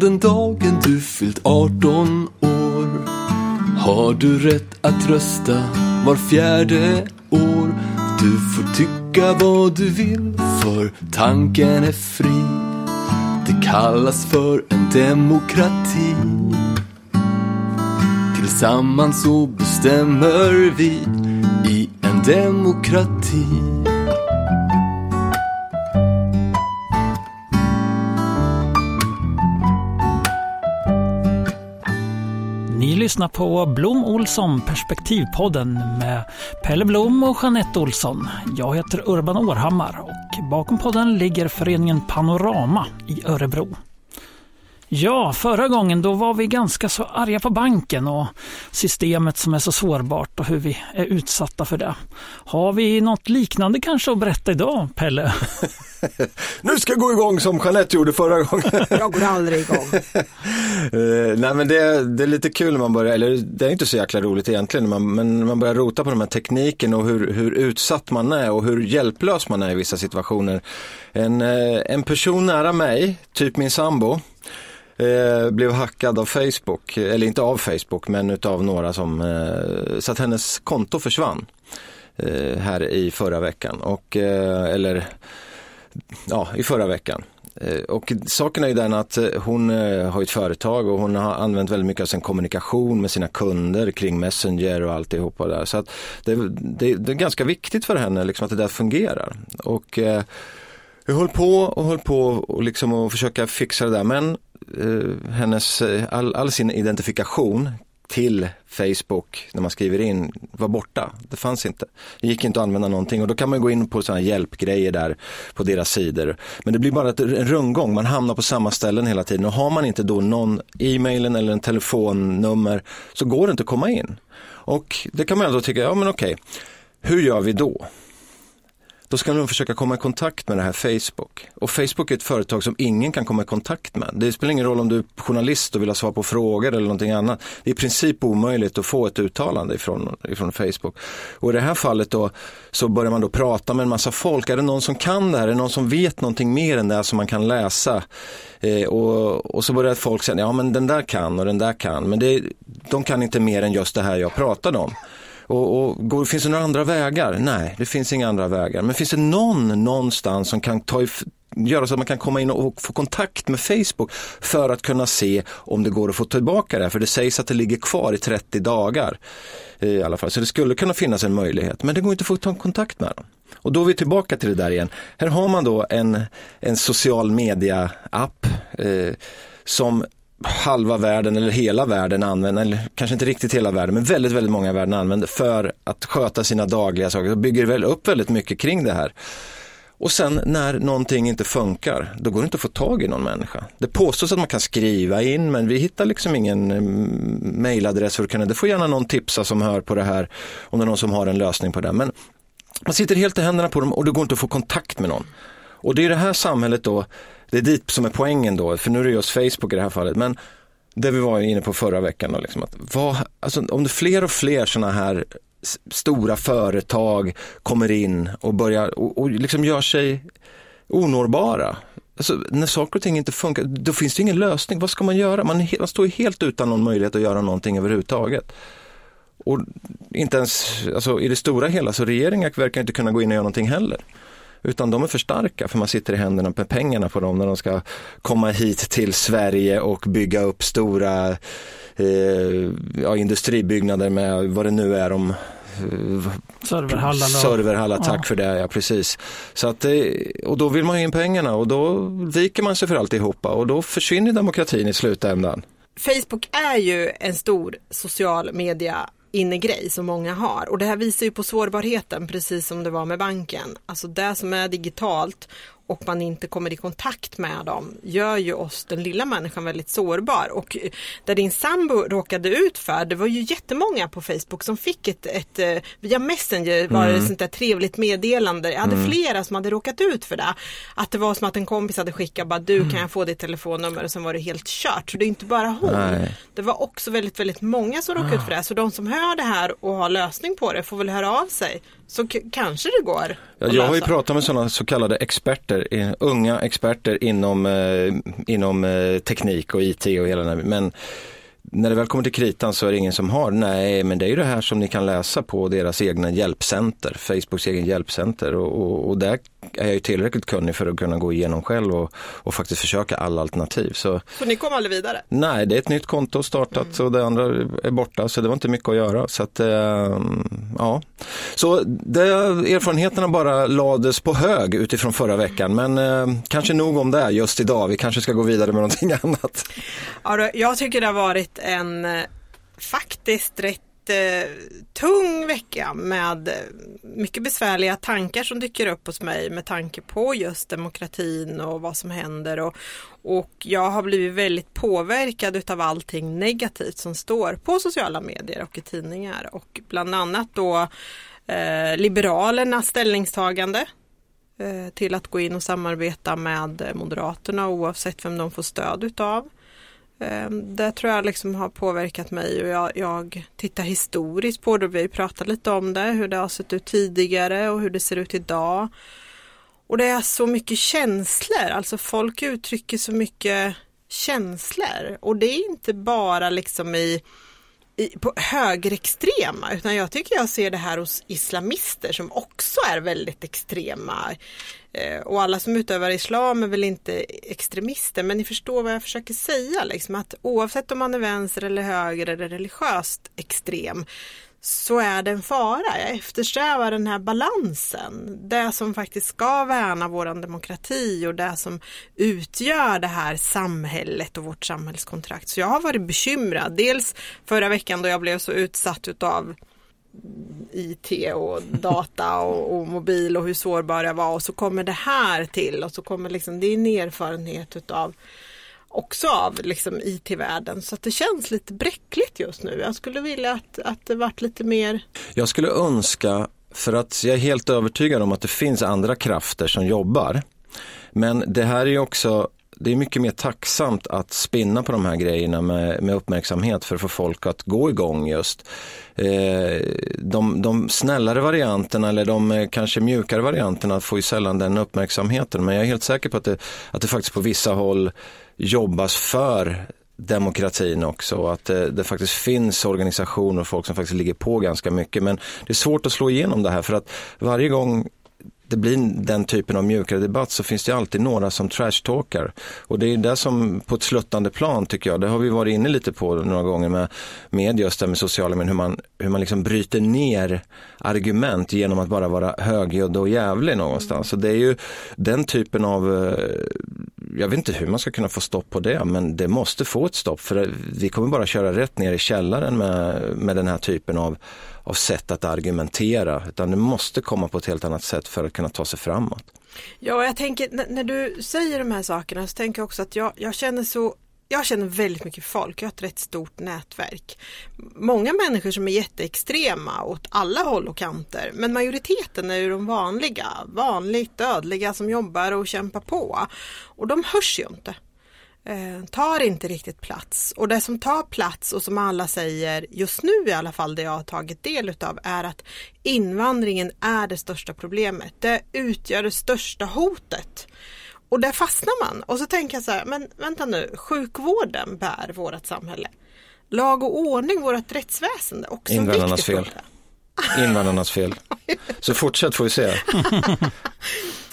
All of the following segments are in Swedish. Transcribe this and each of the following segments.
den dagen du fyllt 18 år har du rätt att rösta var fjärde år. Du får tycka vad du vill för tanken är fri. Det kallas för en demokrati. Tillsammans så bestämmer vi i en demokrati. Lyssnar på Blom Olsson Perspektivpodden med Pelle Blom och Jeanette Olsson. Jag heter Urban Århammar och bakom podden ligger föreningen Panorama i Örebro. Ja, förra gången då var vi ganska så arga på banken och systemet som är så sårbart och hur vi är utsatta för det. Har vi något liknande kanske att berätta idag, Pelle? nu ska jag gå igång som Jeanette gjorde förra gången. jag går aldrig igång. uh, nej men det, det, är lite kul när man börjar, eller det är inte så jäkla roligt egentligen, man, men man börjar rota på de här tekniken och hur, hur utsatt man är och hur hjälplös man är i vissa situationer. En, uh, en person nära mig, typ min sambo, Eh, blev hackad av Facebook, eller inte av Facebook men utav några som, eh, så att hennes konto försvann eh, här i förra veckan. Och, eh, eller ja, i förra veckan. Eh, och saken är ju den att eh, hon eh, har ett företag och hon har använt väldigt mycket av sin kommunikation med sina kunder kring Messenger och alltihopa där. Så att det, det, det är ganska viktigt för henne liksom att det där fungerar. Och jag höll på och höll på och liksom att försöka fixa det där men eh, hennes, eh, all, all sin identifikation till Facebook när man skriver in var borta. Det fanns inte. Det gick inte att använda någonting och då kan man gå in på sådana hjälpgrejer där på deras sidor. Men det blir bara en rundgång, man hamnar på samma ställen hela tiden och har man inte då någon e-mailen eller en telefonnummer så går det inte att komma in. Och det kan man ändå tycka, ja men okej, hur gör vi då? Då ska de försöka komma i kontakt med det här Facebook. Och Facebook är ett företag som ingen kan komma i kontakt med. Det spelar ingen roll om du är journalist och vill ha svar på frågor eller någonting annat. Det är i princip omöjligt att få ett uttalande ifrån, ifrån Facebook. Och i det här fallet då så börjar man då prata med en massa folk. Är det någon som kan det här? Är det någon som vet någonting mer än det som man kan läsa? Eh, och, och, så börjar folk säga, ja men den där kan och den där kan. Men det, de kan inte mer än just det här jag pratade om. Och, och går, finns det några andra vägar? Nej, det finns inga andra vägar. Men finns det någon någonstans som kan ta göra så att man kan komma in och få kontakt med Facebook för att kunna se om det går att få tillbaka det. För det sägs att det ligger kvar i 30 dagar eh, i alla fall. Så det skulle kunna finnas en möjlighet, men det går inte att få ta kontakt med dem. Och då är vi tillbaka till det där igen. Här har man då en, en social media-app eh, som halva världen eller hela världen använder, eller kanske inte riktigt hela världen, men väldigt, väldigt många världen använder för att sköta sina dagliga saker. Så bygger väl upp väldigt mycket kring det här. Och sen när någonting inte funkar, då går det inte att få tag i någon människa. Det påstås att man kan skriva in, men vi hittar liksom ingen mm, mejladress för att kunna, det får gärna någon tipsa som hör på det här, om det är någon som har en lösning på det. Men man sitter helt i händerna på dem och det går inte att få kontakt med någon. Och det är det här samhället då det är dit som är poängen då, för nu är det just Facebook i det här fallet. Men det vi var inne på förra veckan, då, liksom, att vad, alltså, om det fler och fler sådana här stora företag kommer in och börjar och, och liksom gör sig onårbara. Alltså, när saker och ting inte funkar, då finns det ingen lösning. Vad ska man göra? Man, man står helt utan någon möjlighet att göra någonting överhuvudtaget. Och inte ens, alltså, i det stora hela så regeringen verkar inte kunna gå in och göra någonting heller. Utan de är för starka för man sitter i händerna med pengarna på dem när de ska komma hit till Sverige och bygga upp stora eh, ja, industribyggnader med vad det nu är om eh, Serverhallar. Serverhallar, tack ja. för det, ja precis. Så att, eh, och då vill man ha in pengarna och då viker man sig för alltihopa och då försvinner demokratin i slutändan. Facebook är ju en stor social media innegrej som många har. Och det här visar ju på sårbarheten precis som det var med banken. Alltså det som är digitalt och man inte kommer i kontakt med dem gör ju oss, den lilla människan, väldigt sårbar. Och där din sambo råkade ut för, det var ju jättemånga på Facebook som fick ett, ett eh, via Messenger var det mm. sånt där trevligt meddelande. Jag hade mm. flera som hade råkat ut för det. Att det var som att en kompis hade skickat bara du mm. kan jag få ditt telefonnummer och sen var det helt kört. Så det är inte bara hon. Nej. Det var också väldigt, väldigt många som råkade ut för det. Så de som hör det här och har lösning på det får väl höra av sig. Så kanske det går. Ja, jag har ju pratat med sådana så kallade experter eh, unga experter inom, eh, inom eh, teknik och IT och hela den här, men när det väl kommer till kritan så är det ingen som har, nej men det är ju det här som ni kan läsa på deras egna hjälpcenter, Facebooks egen hjälpcenter och, och, och där är jag ju tillräckligt kunnig för att kunna gå igenom själv och, och faktiskt försöka alla alternativ. Så, så ni kom aldrig vidare? Nej, det är ett nytt konto startat mm. och det andra är borta så det var inte mycket att göra. Så att, äh, ja. Så det, erfarenheterna bara lades på hög utifrån förra veckan men äh, kanske nog om det just idag. Vi kanske ska gå vidare med någonting annat. Ja, jag tycker det har varit en eh, faktiskt rätt eh, tung vecka med eh, mycket besvärliga tankar som dyker upp hos mig med tanke på just demokratin och vad som händer. Och, och jag har blivit väldigt påverkad av allting negativt som står på sociala medier och i tidningar. Och bland annat då eh, Liberalernas ställningstagande eh, till att gå in och samarbeta med Moderaterna oavsett vem de får stöd utav. Ehm, det tror jag liksom har påverkat mig och jag, jag tittar historiskt på det. Vi har pratat lite om det, hur det har sett ut tidigare och hur det ser ut idag. Och det är så mycket känslor, alltså folk uttrycker så mycket känslor och det är inte bara liksom i i, på högerextrema utan jag tycker jag ser det här hos islamister som också är väldigt extrema. Eh, och alla som utövar islam är väl inte extremister men ni förstår vad jag försöker säga. Liksom, att oavsett om man är vänster eller höger eller religiöst extrem så är det en fara. Jag eftersträvar den här balansen. Det som faktiskt ska värna våran demokrati och det som utgör det här samhället och vårt samhällskontrakt. Så jag har varit bekymrad. Dels förra veckan då jag blev så utsatt utav IT och data och, och, mobil och hur sårbar jag var och så kommer det här till och så kommer liksom din erfarenhet utav också av liksom IT-världen så att det känns lite bräckligt just nu. Jag skulle vilja att, att det vart lite mer. Jag skulle önska, för att jag är helt övertygad om att det finns andra krafter som jobbar. Men det här är också det är mycket mer tacksamt att spinna på de här grejerna med, med uppmärksamhet för att få folk att gå igång just. Eh, de, de snällare varianterna eller de eh, kanske mjukare varianterna får ju sällan den uppmärksamheten men jag är helt säker på att det, att det faktiskt på vissa håll jobbas för demokratin också och att det, det, faktiskt finns organisationer och folk som faktiskt ligger på ganska mycket. Men det är svårt att slå igenom det här för att varje gång det blir den typen av mjukare debatt så finns det alltid några som trashtalkar. Och det är det som på ett sluttande plan tycker jag, det har vi varit inne lite på några gånger med, med just det med sociala medier, hur man, hur man liksom bryter ner argument genom att bara vara högljudd och jävlig någonstans. Så det är ju den typen av, eh, jag vet inte hur man ska kunna få stopp på det, men det måste få ett stopp för vi kommer bara köra rätt ner i källaren med, med den här typen av av sätt att argumentera, utan det måste komma på ett helt annat sätt för att kunna ta sig framåt. Ja, jag tänker när du säger de här sakerna så tänker jag också att jag, jag känner så jag känner väldigt mycket folk, jag har ett rätt stort nätverk. Många människor som är jätteextrema åt alla håll och kanter, men majoriteten är ju de vanliga, vanligt dödliga som jobbar och kämpar på. Och de hörs ju inte eh, tar inte riktigt plats. Och det som tar plats och som alla säger, just nu i alla fall det jag har tagit del utav, är att invandringen är det största problemet. Det utgör det största hotet. Och där fastnar man. Och så tänker jag så här, men vänta nu, sjukvården bär vårt samhälle. Lag och ordning, vårt rättsväsende, också Invandrarnas fel. Invandrarnas fel. Så fortsätt får vi se.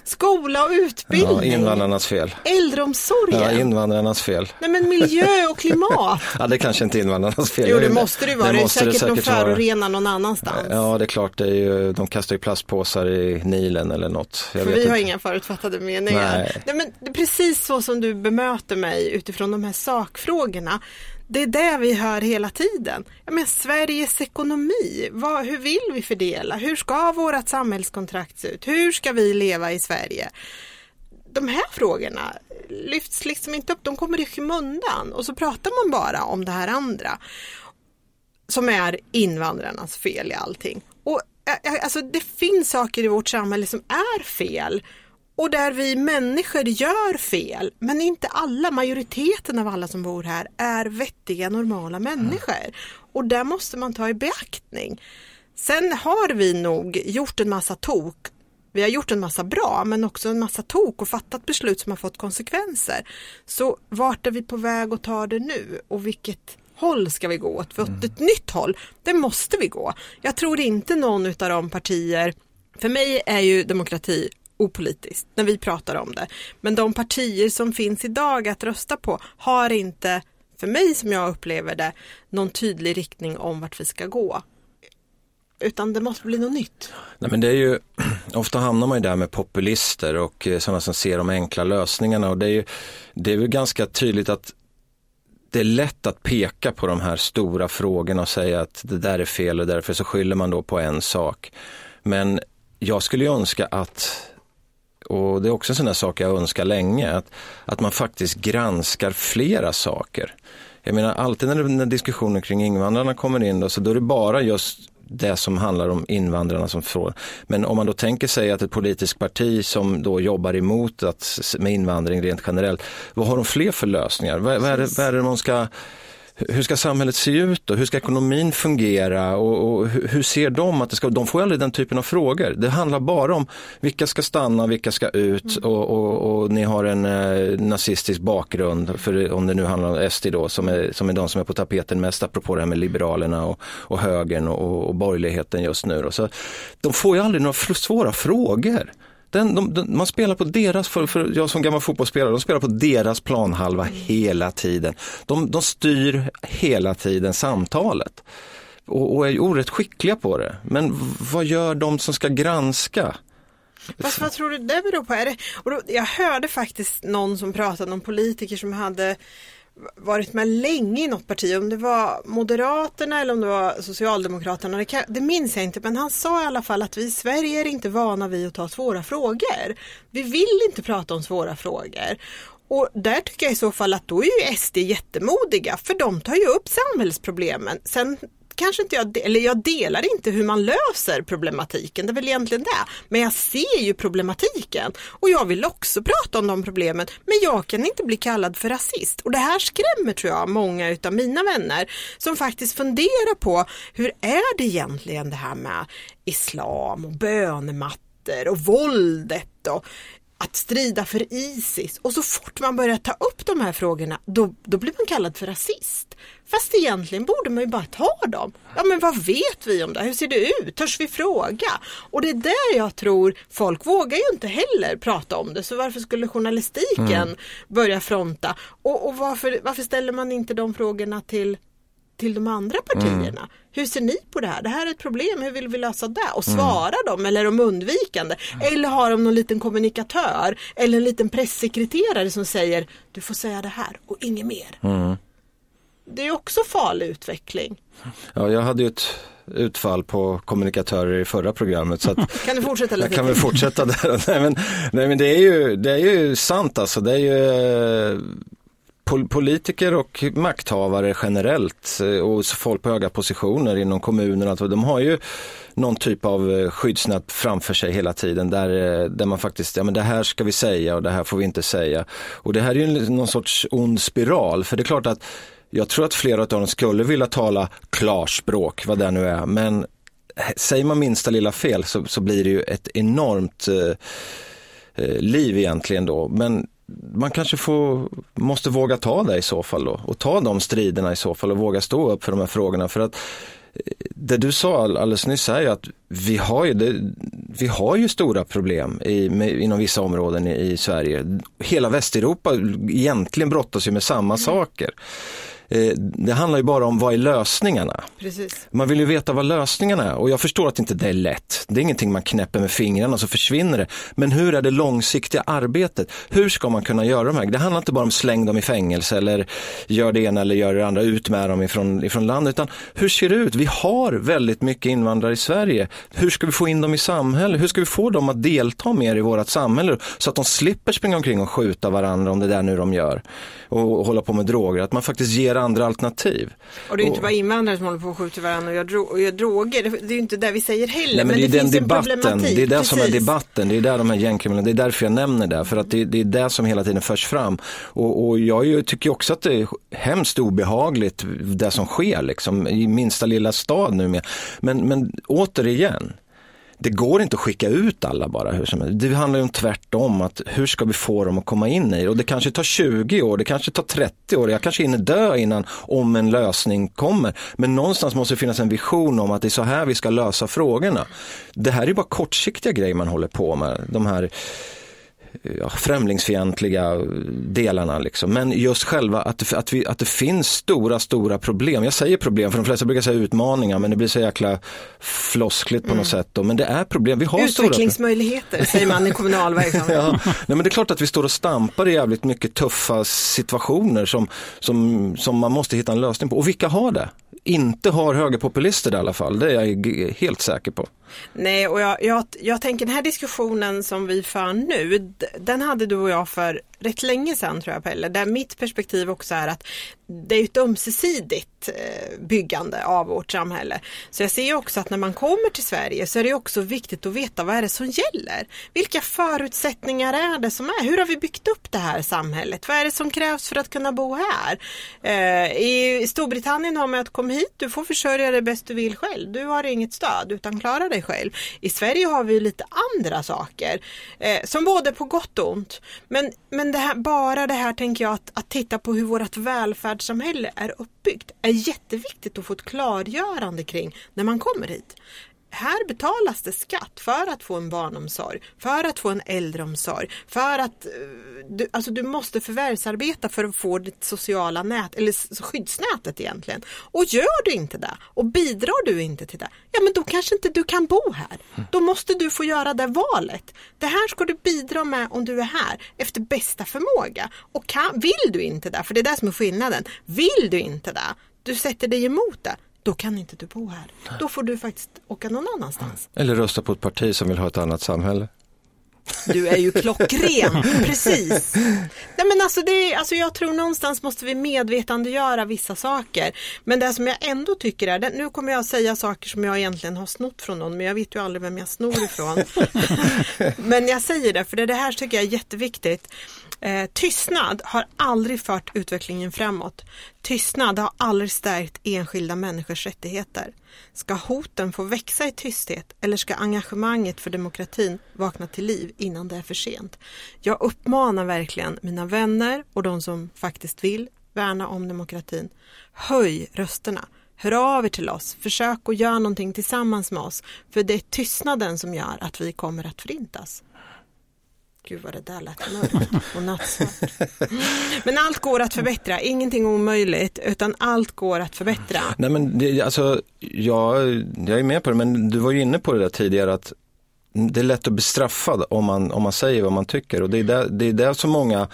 Skola och utbildning. Ja, invandrarnas fel. Äldreomsorgen. Ja, invandrararnas fel. Nej men miljö och klimat. ja, det kanske inte är invandrarnas fel. Jo, det måste det ju vara. Det, det är säkert, säkert de förorenar någon annanstans. Ja, det är klart. Det är ju, de kastar ju plastpåsar i Nilen eller något. Jag För vi inte. har inga förutfattade meningar. Nej. Nej, men det är precis så som du bemöter mig utifrån de här sakfrågorna. Det är det vi hör hela tiden. Ja, men Sveriges ekonomi, vad, hur vill vi fördela? Hur ska vårt samhällskontrakt se ut? Hur ska vi leva i Sverige? De här frågorna lyfts liksom inte upp, de kommer i skymundan och så pratar man bara om det här andra som är invandrarnas fel i allting. Och alltså, det finns saker i vårt samhälle som är fel och där vi människor gör fel, men inte alla, majoriteten av alla som bor här är vettiga, normala människor. Mm. Och det måste man ta i beaktning. Sen har vi nog gjort en massa tok Vi har gjort en massa bra men också en massa tok och fattat beslut som har fått konsekvenser. Så vart är vi på väg att ta det nu och vilket håll ska vi gå åt? För mm. ett nytt håll, det måste vi gå. Jag tror inte någon av de partier, för mig är ju demokrati opolitiskt när vi pratar om det. Men de partier som finns idag att rösta på har inte, för mig som jag upplever det, någon tydlig riktning om vart vi ska gå. Utan det måste bli något nytt. Nej, men det är ju, ofta hamnar man ju där med populister och eh, sådana som ser de enkla lösningarna och det är ju det är ju ganska tydligt att det är lätt att peka på de här stora frågorna och säga att det där är fel och därför så skyller man då på en sak. Men jag skulle ju önska att och det är också en sån där sak jag önskar länge, att, att man faktiskt granskar flera saker. Jag menar alltid när, när diskussioner kring invandrarna kommer in då, så då är det bara just det som handlar om invandrarna som fråga. Men om man då tänker sig att ett politiskt parti som då jobbar emot att, med invandring rent generellt, vad har de fler för lösningar? Vad, vad, är, det, vad är det man ska hur ska samhället se ut och hur ska ekonomin fungera och, och, hur ser de att det ska, de får aldrig den typen av frågor. Det handlar bara om vilka ska stanna, vilka ska ut mm. och, och, och, ni har en eh, nazistisk bakgrund, för om det nu handlar om SD då, som är, som är de som är på tapeten mest apropå det här med Liberalerna och, och högern och, och borgerligheten just nu. Då. Så de får ju aldrig några svåra frågor. Den, de, de, man spelar på deras, för, för jag som gammal fotbollsspelare, de spelar på deras planhalva hela tiden. De, de styr hela tiden samtalet och, och är orätt skickliga på det. Men vad gör de som ska granska? Fast vad tror du det beror på? Är det, och då, jag hörde faktiskt någon som pratade om politiker som hade varit med länge i något parti, om det var Moderaterna eller om det var Socialdemokraterna, det, kan, det, minns jag inte, men han sa i alla fall att vi i Sverige är inte vana vid att ta svåra frågor. Vi vill inte prata om svåra frågor. Och där tycker jag i så fall att då är ju SD jättemodiga, för de tar ju upp samhällsproblemen. Sen kanske inte jag, eller jag delar inte hur man löser problematiken, det är väl egentligen det. Men jag ser ju problematiken och jag vill också prata om de problemen. Men jag kan inte bli kallad för rasist och det här skrämmer tror jag många utav mina vänner som faktiskt funderar på hur är det egentligen det här med islam och bönemattor och våldet och att strida för Isis och så fort man börjar ta upp de här frågorna då, då blir man kallad för rasist. Fast egentligen borde man ju bara ta dem. Ja men vad vet vi om det? Hur ser det ut? Törs vi fråga? Och det är där jag tror folk vågar ju inte heller prata om det. Så varför skulle journalistiken mm. börja fronta? Och, och varför, varför ställer man inte de frågorna till till de andra partierna. Mm. Hur ser ni på det här? Det här är ett problem, hur vill vi lösa det? Och mm. svarar mm. de eller är de undvikande? Mm. Eller har de någon liten kommunikatör eller en liten pressekreterare som säger du får säga det här och inget mer. Mm. Det är också farlig utveckling. Ja, jag hade ju ett utfall på kommunikatörer i förra programmet. Så att, kan du fortsätta lite? Jag kan väl fortsätta där. nej, men, nej, men det, är ju, det är ju sant alltså. Det är ju politiker och makthavare generellt eh, och folk på höga positioner inom kommunerna, alltså, de har ju någon typ av eh, skyddsnät framför sig hela tiden där, eh, där man faktiskt, ja men det här ska vi säga och det här får vi inte säga. Och det här är ju någon sorts ond spiral, för det är klart att jag tror att flera av dem skulle vilja tala klarspråk, vad det nu är, men säger man minsta lilla fel så, så blir det ju ett enormt eh, liv egentligen då. Men man kanske får, måste våga ta det i så fall då och ta de striderna i så fall och våga stå upp för de här frågorna. För att eh, det du sa alldeles nyss är ju att vi har ju, det, vi har ju stora problem i, med, inom vissa områden i, i, Sverige. Hela Västeuropa egentligen brottas ju med samma mm. saker. Eh, det handlar ju bara om vad är lösningarna. Precis. Man vill ju veta vad lösningarna är och jag förstår att inte det är lätt. Det är ingenting man knäpper med fingrarna och så försvinner det. Men hur är det långsiktiga arbetet? Hur ska man kunna göra de här? Det handlar inte bara om släng dem i fängelse eller gör det ena eller gör det andra, ut med dem ifrån, ifrån landet. Utan hur ser det ut? Vi har väldigt mycket invandrare i Sverige. Hur ska vi få in dem i samhället? Hur ska vi få dem att delta mer i vårt samhälle så att de slipper springa omkring och skjuta varandra om det där nu de gör och, och hålla på med droger? Att man faktiskt ger andra alternativ. Och det är ju inte bara invandrare som håller på att skjuta varandra och gör, dro och gör droger. Det, är ju inte det vi säger heller. Nej, men, men det, det är finns den debatten. Det är det Precis. som är debatten. Det är där de här gängkriminella, det är därför jag nämner det. För att det, det är det som hela tiden förs fram. Och, och jag tycker också att det är hemskt obehagligt det som sker liksom, i minsta lilla stad nu med. Men, men återigen, det går inte att skicka ut alla bara hur som helst. Det handlar ju om tvärtom, att hur ska vi få dem att komma in i det? Och det kanske tar 20 år, det kanske tar 30 år, jag kanske hinner dö innan om en lösning kommer. Men någonstans måste det finnas en vision om att det är så här vi ska lösa frågorna. Det här är bara kortsiktiga grejer man håller på med, de här ja, främlingsfientliga delarna. Liksom. Men just själva att att, vi, att det finns stora, stora problem. Jag säger problem, för de flesta brukar säga utmaningar, men det blir så jäkla floskligt på mm. något sätt. Då. Men det är problem. Vi har Utvecklingsmöjligheter säger man i kommunal verksamhet. ja, nej, men det är klart att vi står och stampar i jävligt mycket tuffa situationer som, som, som man måste hitta en lösning på. Och vilka har det? Inte har högerpopulister det i alla fall, det är jag helt säker på. Nej, och jag, jag, jag tänker den här diskussionen som vi för nu, den hade du och jag för rätt länge sedan tror jag Pelle, där mitt perspektiv också är att det är ett ömsesidigt eh, byggande av vårt samhälle. Så jag ser också att när man kommer till Sverige så är det också viktigt att veta vad är det som gäller? Vilka förutsättningar är det som är? Hur har vi byggt upp det här samhället? Vad är det som krävs för att kunna bo här? Eh, I Storbritannien har man att komma hit, du får försörja dig bäst du vill själv. Du har inget stöd utan klarar dig själv. I Sverige har vi lite andra saker eh, som både på gott och ont. Men, men men det här, bara det här tänker jag att, att titta på hur vårt välfärdssamhälle är uppbyggt är jätteviktigt att få ett klargörande kring när man kommer hit här betalas det skatt för att få en barnomsorg, för att få en äldreomsorg, för att eh, du, alltså du måste förvärvsarbeta för att få ditt sociala nät, eller skyddsnätet egentligen. Och gör du inte det och bidrar du inte till det, ja men då kanske inte du kan bo här. Då måste du få göra det valet. Det här ska du bidra med om du är här efter bästa förmåga. Och kan, vill du inte det, för det är det som är skillnaden, vill du inte det, du sätter dig emot det, då kan inte du bo här. Då får du faktiskt åka någon annanstans. Eller rösta på ett parti som vill ha ett annat samhälle. Du är ju klockren, precis. Nej men alltså, det alltså jag tror någonstans måste vi medvetandegöra vissa saker. Men det som jag ändå tycker är, nu kommer jag säga saker som jag egentligen har snott från någon, men jag vet ju aldrig vem jag snor ifrån. men jag säger det, för det, det här tycker jag är jätteviktigt. Eh, tystnad har aldrig fört utvecklingen framåt. Tystnad har aldrig stärkt enskilda människors rättigheter. Ska hoten få växa i tysthet eller ska engagemanget för demokratin vakna till liv innan det är för sent? Jag uppmanar verkligen mina vänner och de som faktiskt vill värna om demokratin. Höj rösterna. Hör av er till oss, försök att göra någonting tillsammans med oss. För det är tystnaden som gör att vi kommer att förintas. Gud vad det där lät mörkt och nattsvart. Men allt går att förbättra, ingenting omöjligt utan allt går att förbättra. Nej men det, alltså, jag, jag är med på det men du var ju inne på det där tidigare att det är lätt att bli straffad om man, om man säger vad man tycker och det är det, det, är det som många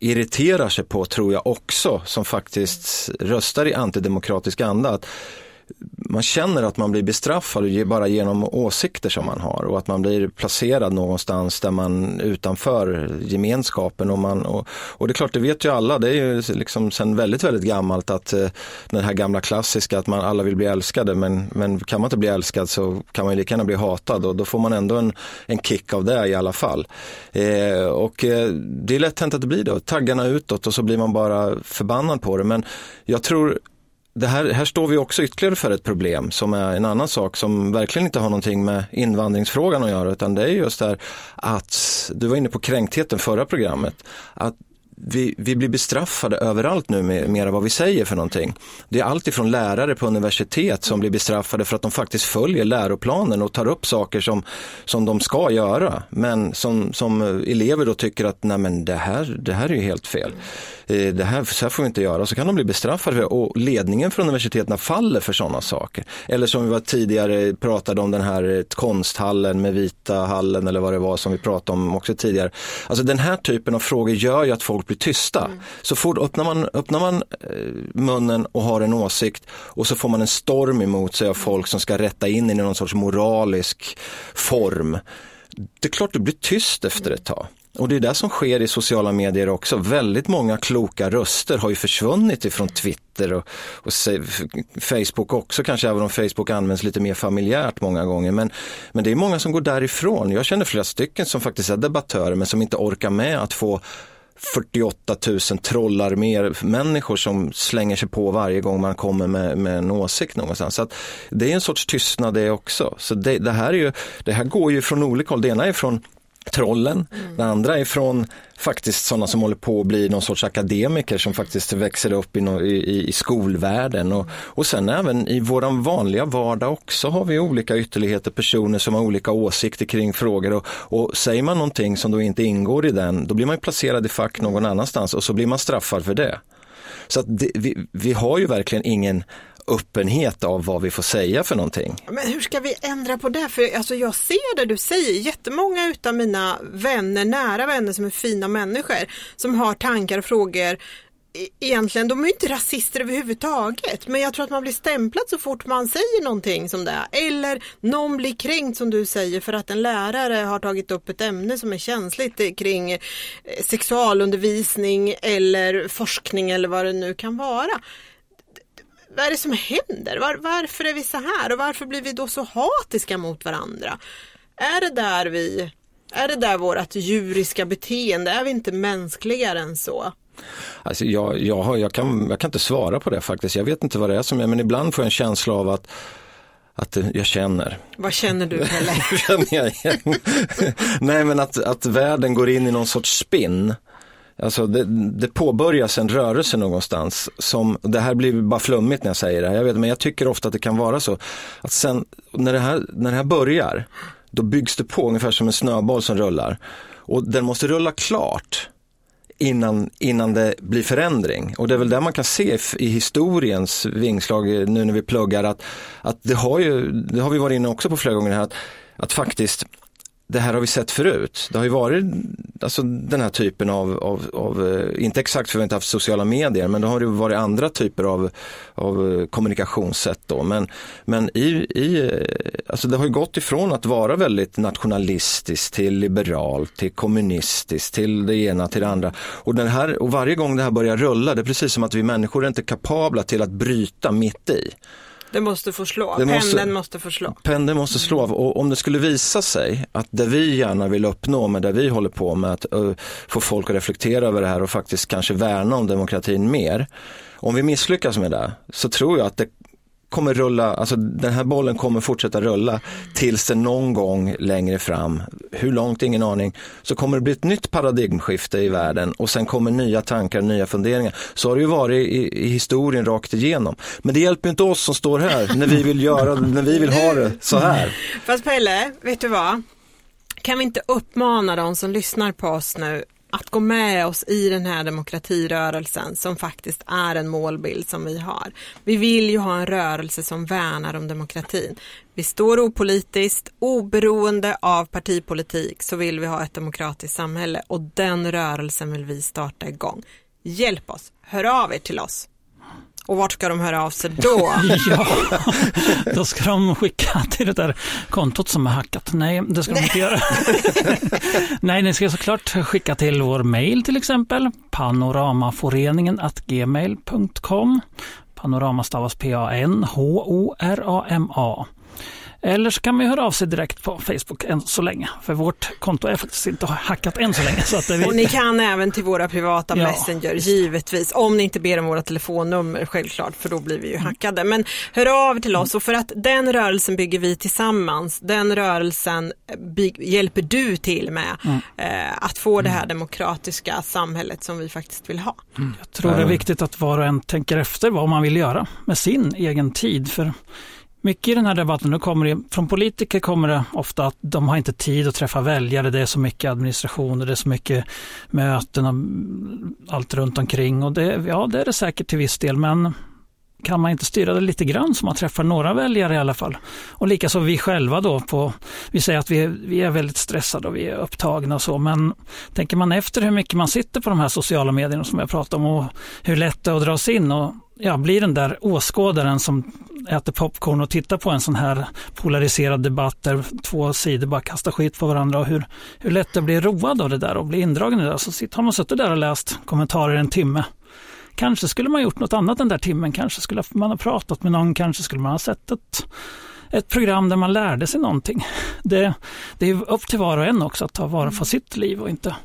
irriterar sig på tror jag också som faktiskt röstar i antidemokratisk anda. Att man känner att man blir bestraffad bara genom åsikter som man har och att man blir placerad någonstans där man utanför gemenskapen. Och, man, och, och det är klart, det vet ju alla, det är ju liksom sen väldigt, väldigt gammalt att eh, den här gamla klassiska att man alla vill bli älskade men, men kan man inte bli älskad så kan man ju lika gärna bli hatad och då får man ändå en, en kick av det i alla fall. Eh, och eh, det är lätt hänt att det blir då, taggarna utåt och så blir man bara förbannad på det. Men jag tror det här, här står vi också ytterligare för ett problem som är en annan sak som verkligen inte har någonting med invandringsfrågan att göra utan det är just det här att, du var inne på kränktheten förra programmet, att vi, vi blir bestraffade överallt nu med mer vad vi säger för någonting. Det är allt ifrån lärare på universitet som blir bestraffade för att de faktiskt följer läroplanen och tar upp saker som, som de ska göra. Men som, som eh, elever då tycker att nej men det här, det här är ju helt fel. Eh, det här, så här får vi inte göra. Så kan de bli bestraffade för och ledningen för universiteten faller för sådana saker. Eller som vi var tidigare pratade om den här eh, konsthallen med vita hallen eller vad det var som vi pratade om också tidigare. Alltså den här typen av frågor gör ju att folk blir tysta. Mm. Så fort öppnar man, öppnar man eh, munnen och har en åsikt och så får man en storm emot sig av folk som ska rätta in i någon sorts moralisk form. Det är klart du blir tyst efter ett tag. Och det är det som sker i sociala medier också. Väldigt många kloka röster har ju försvunnit ifrån Twitter och, och Facebook också, kanske även om Facebook används lite mer familjärt många gånger. Men, men det är många som går därifrån. Jag känner flera stycken som faktiskt är debattörer men som inte orkar med att få 48 000 trollarméer människor som slänger sig på varje gång man kommer med, med en åsikt någonstans. Så det är en sorts tystnad det också. Så det, det, här är ju, det här går ju från olika håll. Det ena är från trollen. Mm. Det andra är från faktiskt sådana som håller på att bli någon sorts akademiker som faktiskt växer upp i, i, i skolvärlden. Och, och sen även i våran vanliga vardag också har vi olika ytterligheter, personer som har olika åsikter kring frågor. Och, och säger man någonting som då inte ingår i den, då blir man placerad i fack någon annanstans och så blir man straffad för det. Så det, vi, vi har ju verkligen ingen öppenhet av vad vi får säga för någonting. Men hur ska vi ändra på det? För alltså, jag ser det du säger, jättemånga utav mina vänner, nära vänner som är fina människor, som har tankar och frågor e-, Egentligen, de är inte rasister överhuvudtaget, men jag tror att man blir stämplad så fort man säger någonting som det. Eller någon blir kränkt som du säger för att en lärare har tagit upp ett ämne som är känsligt kring eh, sexualundervisning eller forskning eller vad det nu kan vara vad är det som händer? Var, varför är vi så här och varför blir vi då så hatiska mot varandra? Är det där vi, är det där vårt djuriska beteende? Är vi inte mänskligare än så? Alltså jag, jag, jag, kan, jag kan inte svara på det faktiskt. Jag vet inte vad det är som är, men ibland får jag en känsla av att att jag känner. Vad känner du Pelle? känner jag igen? Nej men att, att världen går in i någon sorts spinn Alltså det, det påbörjas en rörelse någonstans som, det här blir bara flummigt när jag säger det, jag vet, men jag tycker ofta att det kan vara så. Att sen när det här, när det här börjar, då byggs det på ungefär som en snöboll som rullar. Och den måste rulla klart innan, innan det blir förändring. Och det är väl det man kan se i historiens vingslag nu när vi pluggar att, att det har ju, det har vi varit inne också på flera gånger här, att, att faktiskt det här har vi sett förut. Det har ju varit alltså, den här typen av, av, av eh, inte exakt för vi har inte haft sociala medier, men det har det varit andra typer av, av eh, kommunikationssätt då. Men, men i, i, eh, alltså det har ju gått ifrån att vara väldigt nationalistiskt till liberalt, till kommunistiskt, till det ena, till det andra. Och, den här, och varje gång det här börjar rulla, det är precis som att vi människor är inte kapabla till att bryta mitt i. Det måste få slå, det måste, pendeln måste få slå. Pendeln måste slå och om det skulle visa sig att det vi gärna vill uppnå med det vi håller på med att uh, få folk att reflektera över det här och faktiskt kanske värna om demokratin mer. Om vi misslyckas med det så tror jag att det kommer rulla, alltså den här bollen kommer fortsätta rulla tills det någon gång längre fram, hur långt ingen aning, så kommer det bli ett nytt paradigmskifte i världen och sen kommer nya tankar, nya funderingar. Så har det ju varit i, i historien rakt igenom. Men det hjälper inte oss som står här när vi vill göra, när vi vill ha det så här. Fast Pelle, vet du vad? Kan vi inte uppmana de som lyssnar på oss nu att gå med oss i den här demokratirörelsen som faktiskt är en målbild som vi har. Vi vill ju ha en rörelse som värnar om demokratin. Vi står opolitiskt, oberoende av partipolitik så vill vi ha ett demokratiskt samhälle och den rörelsen vill vi starta igång. Hjälp oss, hör av er till oss. Och vart ska de höra av sig då? ja, då ska de skicka till det där kontot som är hackat. Nej, det ska de inte göra. Nej, ni ska såklart skicka till vår mail till exempel, panoramaforeningen gmail.com. Panorama stavas P-A-N-H-O-R-A-M-A. Eller så kan man höra av sig direkt på Facebook än så länge. För vårt konto är faktiskt inte hackat än så länge. Så att vi... Och ni kan även till våra privata ja. Messenger, givetvis. Om ni inte ber om våra telefonnummer, självklart, för då blir vi ju mm. hackade. Men hör av till oss, och för att den rörelsen bygger vi tillsammans. Den rörelsen hjälper du till med mm. eh, att få det här mm. demokratiska samhället som vi faktiskt vill ha. Mm. Jag tror det är viktigt att var och en tänker efter vad man vill göra med sin egen tid. För mycket i den här debatten, nu kommer det, från politiker kommer det ofta att de har inte tid att träffa väljare, det är så mycket administration och det är så mycket möten och allt runt omkring. Och det, ja, det är det säkert till viss del, men kan man inte styra det lite grann så man träffar några väljare i alla fall? Och likaså vi själva då, på, vi säger att vi, vi är väldigt stressade och vi är upptagna och så, men tänker man efter hur mycket man sitter på de här sociala medierna som jag pratar om och hur lätt det är att dras in och ja, blir den där åskådaren som äter popcorn och tittar på en sån här polariserad debatt där två sidor bara kastar skit på varandra och hur, hur lätt det blir road av det där och blir indragen i det där. Så har man suttit där och läst kommentarer en timme. Kanske skulle man gjort något annat den där timmen, kanske skulle man ha pratat med någon, kanske skulle man ha sett ett ett program där man lärde sig någonting. Det, det är upp till var och en också att ta vara på sitt liv och inte...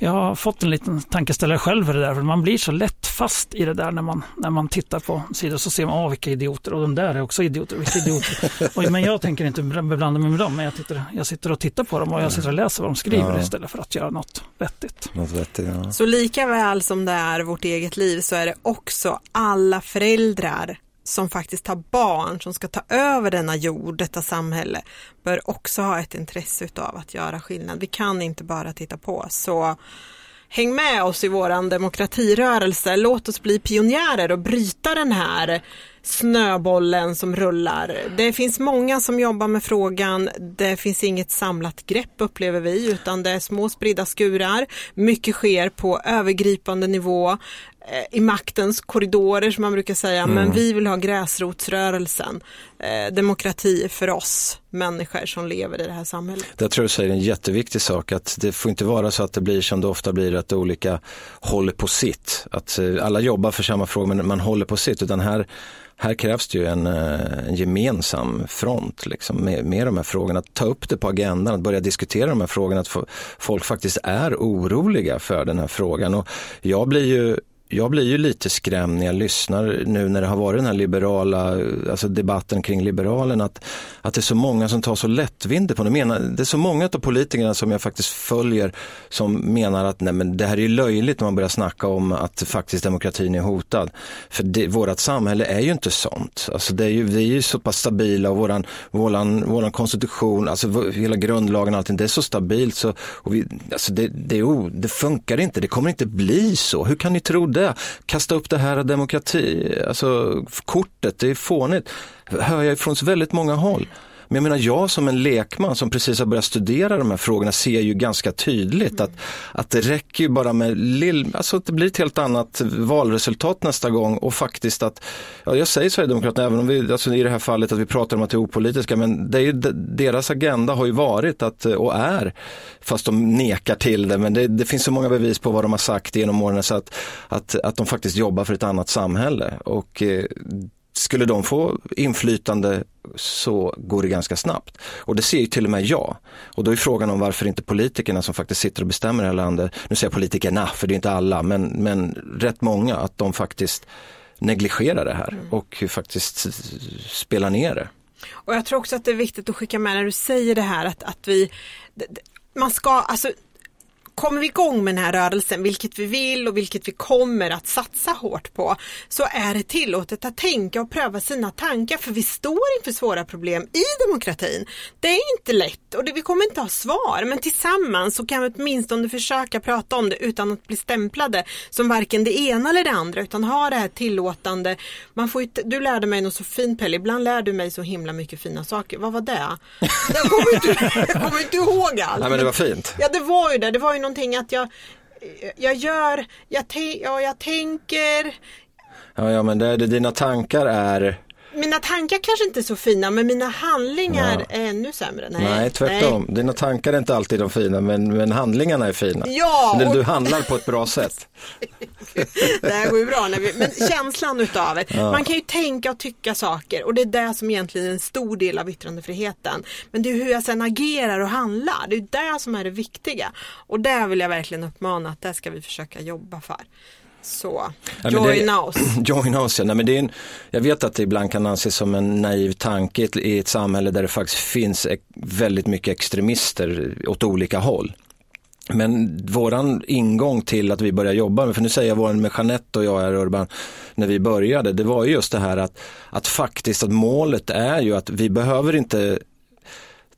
Jag har fått en liten tankeställare själv för det där, för man blir så lätt fast i det där när man, när man tittar på sidor så ser man, åh vilka idioter, och de där är också idioter, vilka idioter. och, men jag tänker inte beblanda mig med dem, men jag, tittar, jag sitter och tittar på dem och jag sitter och läser vad de skriver ja. istället för att göra något vettigt. Något vettigt ja. Så lika väl som det är vårt eget liv så är det också alla föräldrar som faktiskt har barn som ska ta över denna jord, detta samhälle, bör också ha ett intresse av att göra skillnad. Vi kan inte bara titta på. Så häng med oss i våran demokratirörelse. Låt oss bli pionjärer och bryta den här snöbollen som rullar. Det finns många som jobbar med frågan. Det finns inget samlat grepp upplever vi utan det är små spridda skurar. Mycket sker på övergripande nivå i maktens korridorer som man brukar säga, mm. men vi vill ha gräsrotsrörelsen. Eh, demokrati för oss människor som lever i det här samhället. Jag tror du säger en jätteviktig sak, att det får inte vara så att det blir som det ofta blir, att olika håller på sitt. Att eh, alla jobbar för samma fråga men man håller på sitt, utan här här krävs det ju en, eh, en gemensam front liksom, med, med de här frågorna. Att ta upp det på agendan, att börja diskutera de här frågorna, att folk faktiskt är oroliga för den här frågan. Och jag blir ju jag blir ju lite skrämd när jag lyssnar nu när det har varit den här liberala, alltså debatten kring liberalen, att, att det är så många som tar så lättvindigt på det. Menar, det är så många av politikerna som jag faktiskt följer som menar att nej, men det här är löjligt när man börjar snacka om att faktiskt demokratin är hotad. För det, vårat samhälle är ju inte sånt. Alltså det är ju, vi är ju så pass stabila och våran, våran, våran konstitution, alltså hela grundlagen och allting, det är så stabilt så och vi, alltså det, det, det funkar inte, det kommer inte bli så. Hur kan ni tro det? Det? Kasta upp det här demokrati, alltså kortet, det är fånigt. Hör jag från väldigt många håll. Men jag menar, jag som en lekman som precis har börjat studera de här frågorna ser ju ganska tydligt att, att det räcker ju bara med lill, alltså att det blir ett helt annat valresultat nästa gång och faktiskt att, ja jag säger Sverigedemokraterna, även om vi, alltså i det här fallet att vi pratar om att det är opolitiska, men det är ju, deras agenda har ju varit att, och är, fast de nekar till det, men det, det finns så många bevis på vad de har sagt genom åren så att, att, att de faktiskt jobbar för ett annat samhälle. Och eh, skulle de få inflytande så går det ganska snabbt. Och det ser ju till och med jag. Och då är frågan om varför inte politikerna som faktiskt sitter och bestämmer i det här landet, nu säger jag politikerna, för det är inte alla, men, men rätt många, att de faktiskt negligerar det här mm. och faktiskt spelar ner det. Och jag tror också att det är viktigt att skicka med när du säger det här att, att vi man ska, alltså kommer vi igång med den här rörelsen, vilket vi vill och vilket vi kommer att satsa hårt på, så är det tillåtet att tänka och pröva sina tankar för vi står inför svåra problem i demokratin. Det är inte lätt och det, vi kommer inte ha svar men tillsammans så kan vi åtminstone försöka prata om det utan att bli stämplade som varken det ena eller det andra utan ha det här tillåtande. Man får ju, du lärde mig något så fint Pelle, ibland lär du mig så himla mycket fina saker. Vad var det? Jag kommer inte, jag kommer inte ihåg allt. Nej men det var fint. Ja det var ju det, det var ju någonting att jag, jag gör, jag, ja, jag tänker. Ja, ja men det, det, dina tankar är mina tankar kanske inte är så fina men mina handlingar ja. är ännu sämre. Nej, Nej tvärtom. Nej. Dina tankar är inte alltid de fina men, men handlingarna är fina. Ja, och... Du handlar på ett bra sätt. det här går ju bra, när vi... men känslan utav det. Ja. Man kan ju tänka och tycka saker och det är det som egentligen är en stor del av yttrandefriheten. Men det är hur jag sen agerar och handlar, det är det som är det viktiga. Och där vill jag verkligen uppmana att det ska vi försöka jobba för. Så, ja, join det, oss. Join oss, ja. Nej, men det är en, jag vet att det ibland kan anses som en naiv tanke i ett samhälle där det faktiskt finns väldigt mycket extremister åt olika håll. Men våran ingång till att vi börjar jobba, för nu säger jag våran med Jeanette och jag här Urban, när vi började, det var just det här att, att faktiskt att målet är ju att vi behöver inte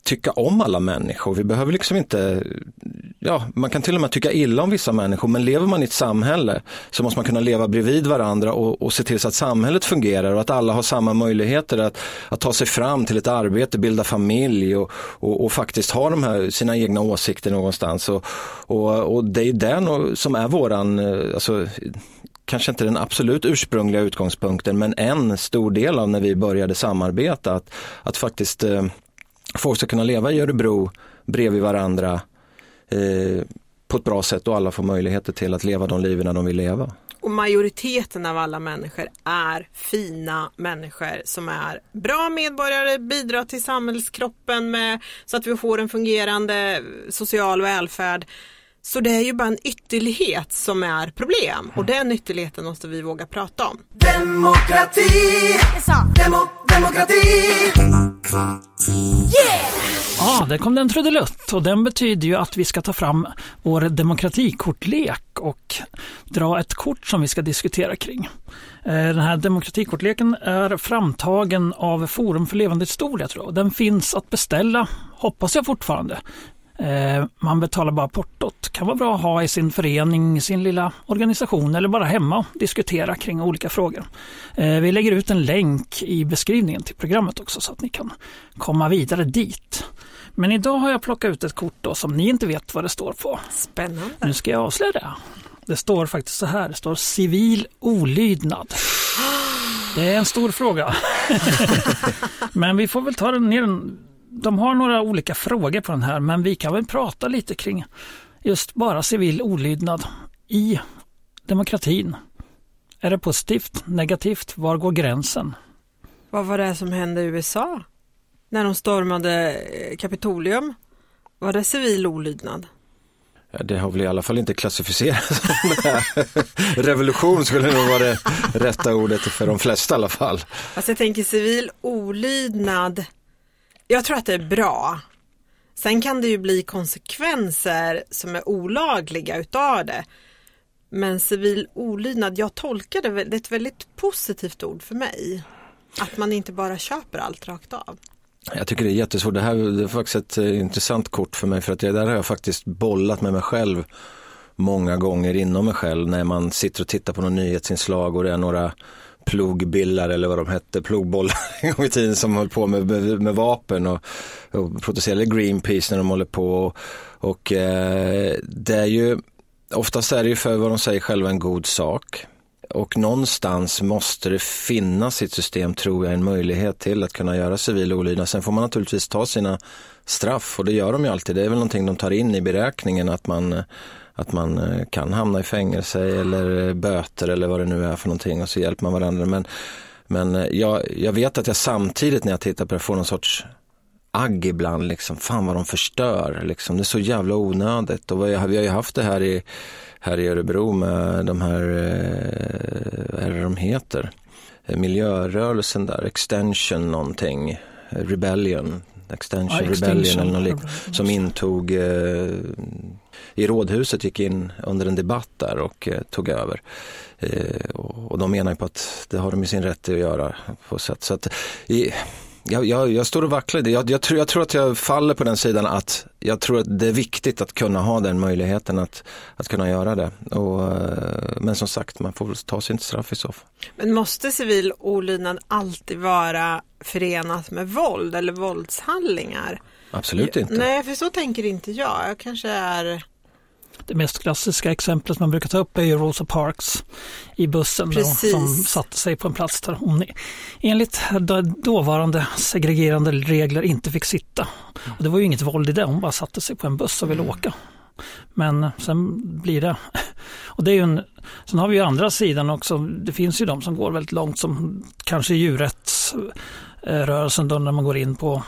tycka om alla människor. Vi behöver liksom inte, ja, man kan till och med tycka illa om vissa människor, men lever man i ett samhälle så måste man kunna leva bredvid varandra och, och se till så att samhället fungerar och att alla har samma möjligheter att, att ta sig fram till ett arbete, bilda familj och, och, och faktiskt ha de här, sina egna åsikter någonstans. Och, och, och det är den som är våran, eh, alltså, kanske inte den absolut ursprungliga utgångspunkten, men en stor del av när vi började samarbeta, att, att faktiskt eh, folk ska kunna leva i Örebro bredvid varandra eh, på ett bra sätt och alla får möjligheter till att leva de liven de vill leva. Och majoriteten av alla människor är fina människor som är bra medborgare, bidrar till samhällskroppen med, så att vi får en fungerande social välfärd. Så det är ju bara en ytterlighet som är problem och den ytterligheten måste vi våga prata om. Demokrati! Demo, demokrati! Ja, där kom den trudelutt och den betyder ju att vi ska ta fram vår demokratikortlek och dra ett kort som vi ska diskutera kring. Eh, Den här demokratikortleken är framtagen av Forum för levande historia tror jag. Den finns att beställa, hoppas jag fortfarande. Eh, Man betalar bara portot. Kan vara bra att ha i sin förening, sin lilla organisation eller bara hemma och diskutera kring olika frågor. Eh, Vi lägger ut en länk i beskrivningen till programmet också så att ni kan komma vidare dit. Men idag har jag plockat ut ett kort då som ni inte vet vad det står på. Spännande. Nu ska jag avslöja det. Det står faktiskt så här, det står civil olydnad. Det är en stor fråga. men vi får väl ta den ner den. De har några olika frågor på den här men vi kan väl prata lite kring just bara civil olydnad i demokratin. Är det positivt, negativt, var går gränsen? Vad var det som hände i USA? När de stormade eh, Kapitolium? Var det civil olydnad? Ja, det har väl i alla fall inte klassificerats som. Revolution skulle nog vara det rätta ordet för de flesta i alla fall. Alltså jag tänker civil olydnad. Jag tror att det är bra. Sen kan det ju bli konsekvenser som är olagliga utav det. Men civil olydnad, jag tolkar det, det är ett väldigt positivt ord för mig. Att man inte bara köper allt rakt av. Jag tycker det är jättesvårt. Det här det är faktiskt ett eh, intressant kort för mig för att det där har jag faktiskt bollat med mig själv många gånger inom mig själv när man sitter och tittar på någon nyhetsinslag och det är några plogbillar eller vad de hette, plogbollar en gång i tiden som höll på med, med, med vapen och, och protesterade Greenpeace när de håller på och, och eh, det är ju oftast är det ju för vad de säger själva en god sak. Och någonstans måste det finnas i ett system, tror jag, en möjlighet till att kunna göra civil olydnad. Sen får man naturligtvis ta sina straff och det gör de ju alltid. Det är väl någonting de tar in i beräkningen att man, att man eh, kan hamna i fängelse eller eh, böter eller vad det nu är för någonting och så hjälper man varandra. Men, men eh, jag, jag vet att jag samtidigt när jag tittar på det får någon sorts agg ibland, liksom, fan vad de förstör, liksom. det är så jävla onödigt. Och vi har ju haft det här i, här i Örebro med de här, vad är det de heter, miljörörelsen där, Extension någonting, Rebellion, Extension Ja, Rebellion Extinction eller något lik, Rebellion. som intog eh, i rådhuset gick in under en debatt där och eh, tog över. Eh, och, och de menar ju på att det har de i sin rätt att göra på sätt. Så att, i, jag, jag, jag står och vacklar. Jag, jag, tror, jag tror att jag faller på den sidan att jag tror att det är viktigt att kunna ha den möjligheten att, att kunna göra det. Och, eh, men som sagt, man får ta sin straff i så fall. Men måste civil olydnad alltid vara förenat med våld eller våldshandlingar? Absolut inte. Nej, för så tänker inte jag. Jag kanske är... Det mest klassiska exemplet man brukar ta upp är ju Rosa Parks i bussen då, som satte sig på en plats där hon enligt då- dåvarande segregerande regler inte fick sitta. Och det var ju inget våld i det, hon bara satte sig på en buss och ville åka. Men sen blir det... Och det är ju en, sen har vi ju andra sidan också, det finns ju de som går väldigt långt som kanske djurrättsrörelsen då när man går in på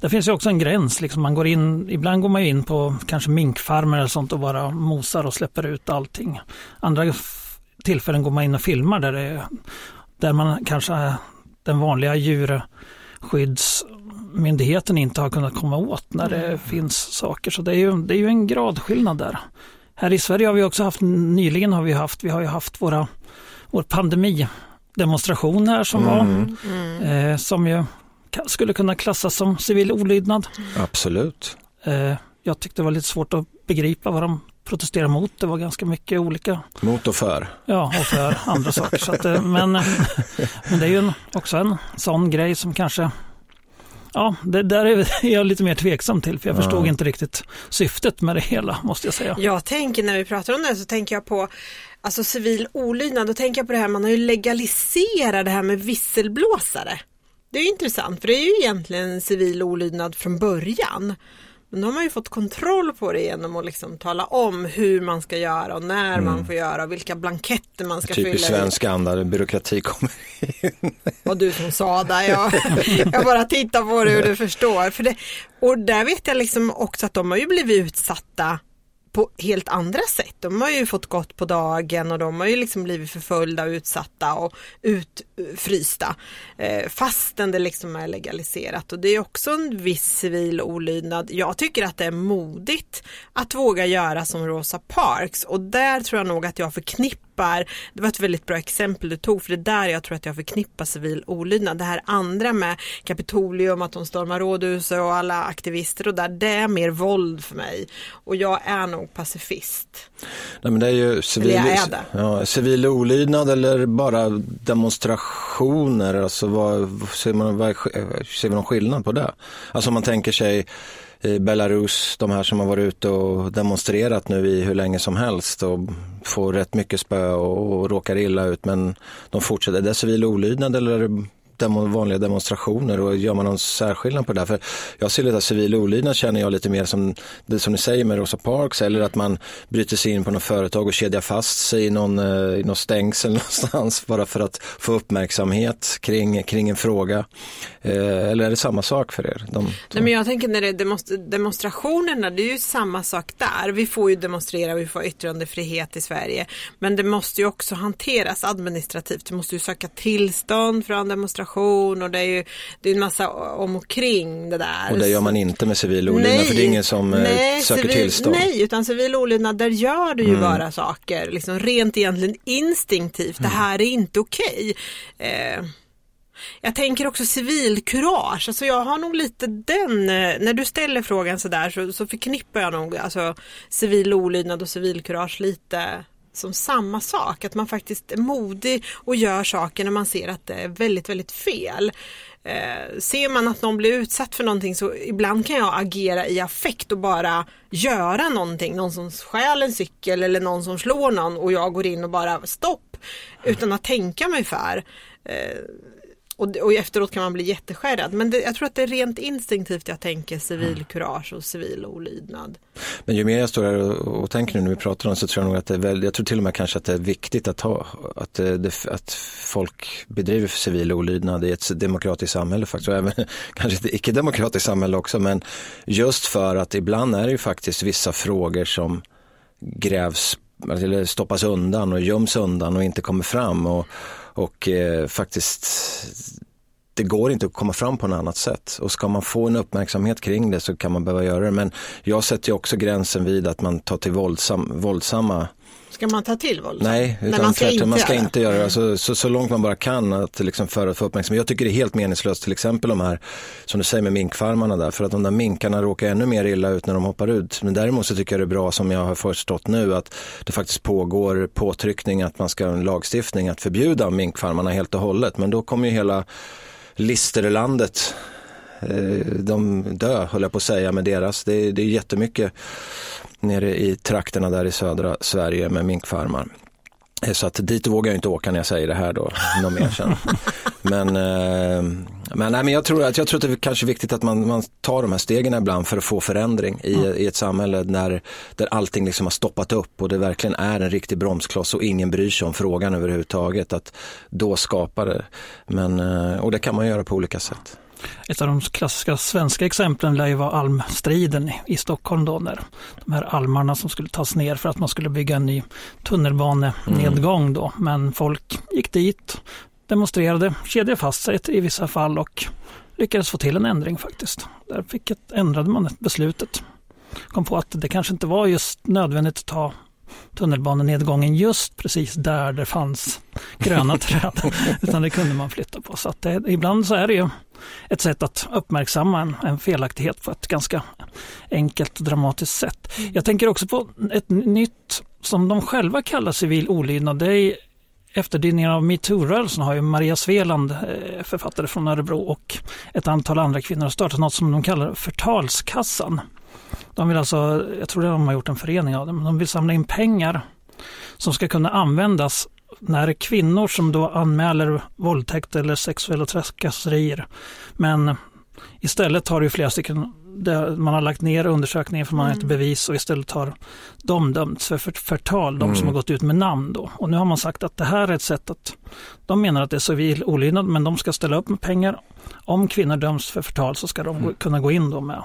det finns ju också en gräns, liksom man går in, ibland går man in på kanske minkfarmer eller sånt och bara mosar och släpper ut allting. Andra tillfällen går man in och filmar där, det, där man kanske den vanliga djurskyddsmyndigheten inte har kunnat komma åt när det finns saker. Så det är, ju, det är ju en gradskillnad där. Här i Sverige har vi också haft, nyligen har vi haft, vi har ju haft våra, vår pandemidemonstration här som var, eh, som ju skulle kunna klassas som civil olydnad. Absolut. Eh, jag tyckte det var lite svårt att begripa vad de protesterade mot. Det var ganska mycket olika, Mot och för. ja, och för andra saker. Så att, eh, men, men det är ju en, också en sån grej som kanske Ja, det där är jag lite mer tveksam till för jag förstod inte riktigt syftet med det hela måste jag säga. Jag tänker när vi pratar om det så tänker jag på alltså civil olydnad. Då tänker jag på det här, man har ju legaliserat det här med visselblåsare. Det är intressant för det är ju egentligen civil olydnad från början. Men nu har man ju fått kontroll på det genom att liksom tala om hur man ska göra och när Mm. man får göra och vilka blanketter man ska Typiskt fylla i. svensk anda, där byråkrati kommer in. Och du som sa det, jag, jag bara tittar på det hur du förstår. För det, och där vet jag liksom också att de har ju blivit utsatta på helt andra sätt. De har ju fått gått på dagen och de har ju liksom blivit förföljda och utsatta och utfrysta. Eh, fastän det liksom är legaliserat och det är också en viss civil olydnad. Jag tycker att det är modigt att våga göra som Rosa Parks och där tror jag nog att jag förknippar, det var ett väldigt bra exempel du tog för det är där jag tror att jag förknippar civil olydnad. Det här andra med Kapitolium, att de stormar rådhuset och alla aktivister och där, det är mer våld för mig. Och jag är nog pacifist. Nej, men det är ju civil, Eller jag är det. Ja, civil olydnad eller bara demonstrationer. Alltså vad, ser, man, vad, är- ser vi någon skillnad på det? Alltså om man tänker sig i Belarus, de här som har varit ute och demonstrerat nu i hur länge som helst och får rätt mycket spö och, och råkar illa ut men de fortsätter. Är det civil olydnad eller är det demo, vanliga demonstrationer och gör man någon särskillnad på det? där? För jag ser lite civil olydnad känner jag lite mer som det som ni säger med Rosa Parks eller att man bryter sig in på något företag och kedjar fast sig i någon, eh, i någon stängsel någonstans bara för att få uppmärksamhet kring, kring en fråga. Eh, eller är det samma sak för er? De, Nej, men jag tänker när det är demonst- demonstrationerna, det är ju samma sak där. Vi får ju demonstrera, vi får yttrandefrihet i Sverige. Men det måste ju också hanteras administrativt. Du måste ju söka tillstånd från en demonstration och det är ju det är en massa om och kring det där. och det gör man inte med civil olydnad för det är ingen som eh, nej, söker civil, tillstånd. Mm. Nej, utan civil olydnad, där gör du ju bara saker, liksom rent egentligen instinktivt. Det här är inte okej. Eh, jag tänker också civilkurage, alltså jag har nog lite den, eh, när du ställer frågan sådär så, så förknippar jag nog alltså civil olydnad och civilkurage lite som samma sak, att man faktiskt är modig och gör saker när man ser att det är väldigt, väldigt fel. Eh, ser man att någon blir utsatt för någonting så ibland kan jag agera i affekt och bara göra någonting, någon som stjäl en cykel eller någon som slår någon och jag går in och bara stopp utan att tänka mig för. Eh, och, och efteråt kan man bli jätteskärrad. Men det, jag tror att det är rent instinktivt jag tänker civilkurage och civil olydnad. Men ju mer jag står här och, och tänker nu när vi pratar om det så tror jag nog att det är väl, jag tror till och med kanske att det är viktigt att, ha, att, eh, det, att folk bedriver civil olydnad i ett demokratiskt samhälle faktiskt och även kanske ett icke-demokratiskt samhälle också men just för att ibland är det ju faktiskt vissa frågor som grävs eller stoppas undan och göms undan och inte kommer fram och, och eh, faktiskt det går inte att komma fram på något annat sätt. Och ska man få en uppmärksamhet kring det så kan man behöva göra det. Men jag sätter ju också gränsen vid att man tar till våldsam, våldsamma Ska man ta till våld? Nej, utan man ska tvärtom, inte man ska göra inte göra det. Alltså, så, så långt man bara kan att, liksom, för att få uppmärksamhet. Jag tycker det är helt meningslöst till exempel de här, som du säger med minkfarmarna där, för att de där minkarna råkar ännu mer illa ut när de hoppar ut. Men däremot så tycker jag det är bra som jag har förstått nu att det faktiskt pågår påtryckning att man ska ha en lagstiftning att förbjuda minkfarmarna helt och hållet. Men då kommer ju hela Listerlandet eh, de dö, höll jag på att säga, med deras. Det är, det är jättemycket nere i trakterna där i södra Sverige med minkfarmar. Eh, Så att dit vågar jag inte åka när jag säger det här då, någon mer sen. Men, eh, men, nej, men jag, tror att, jag tror att det är kanske viktigt att man, man tar de här stegen ibland för att få förändring i, i ett samhälle där, där allting liksom har stoppat upp och det verkligen är en riktig bromskloss och ingen bryr sig om frågan överhuvudtaget. Att då skapa det. Men, eh, och det kan man göra på olika sätt. Ett av de klassiska svenska exemplen lär ju vara almstriden i- Stockholm då, när de här almarna som skulle tas ner för att man skulle bygga en ny tunnelbanenedgång då. Men folk gick dit, demonstrerade, kedjade fast sig i vissa fall och lyckades få till en ändring faktiskt. Där fick ett, ändrade man beslutet. Kom på att det kanske inte var just nödvändigt att ta tunnelbanenedgången just precis där det fanns gröna träd. Utan det kunde man flytta på. Så det, ibland så är det ju ett sätt att uppmärksamma en, en felaktighet på ett ganska enkelt och dramatiskt sätt. Jag tänker också på ett nytt som de själva kallar civil olydnad. Det är efterdyningar av metoo-rörelsen har ju Maria Sveland, eh, författare från Örebro och ett antal andra kvinnor startat något som de kallar förtalskassan. De vill alltså, jag tror att de har gjort en förening av det, men de vill samla in pengar som ska kunna användas när kvinnor som då anmäler våldtäkt eller sexuella trakasserier men istället har det flera stycken man har lagt ner undersökningen för man har inte bevis och istället har de dömts för för- förtal, de som har gått ut med namn då. Och nu har man sagt att det här är ett sätt att, de menar att det är civil olydnad men de ska ställa upp med pengar. Om kvinnor döms för förtal så ska de gå- kunna gå in då med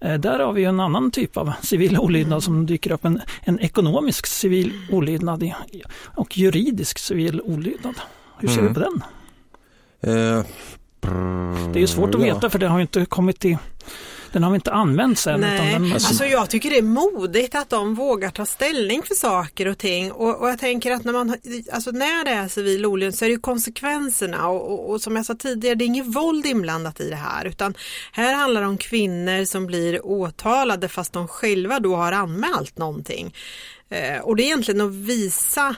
Där har vi en annan typ av civil olydnad som dyker upp, en, en ekonomisk civil olydnad och juridisk civil olydnad. Hur ser du på den? Eh, Det är ju svårt att ja. veta för det har ju inte kommit i, den har vi inte använts än. Nej, Utan den, alltså jag tycker det är modigt att de vågar ta ställning för saker och ting och, och jag tänker att när man alltså när det är civil olydnad så är det ju konsekvenserna och, och, och som jag sa tidigare det är inget våld inblandat i det här utan här handlar det om kvinnor som blir åtalade fast de själva då har anmält någonting. Eh, och det är egentligen att visa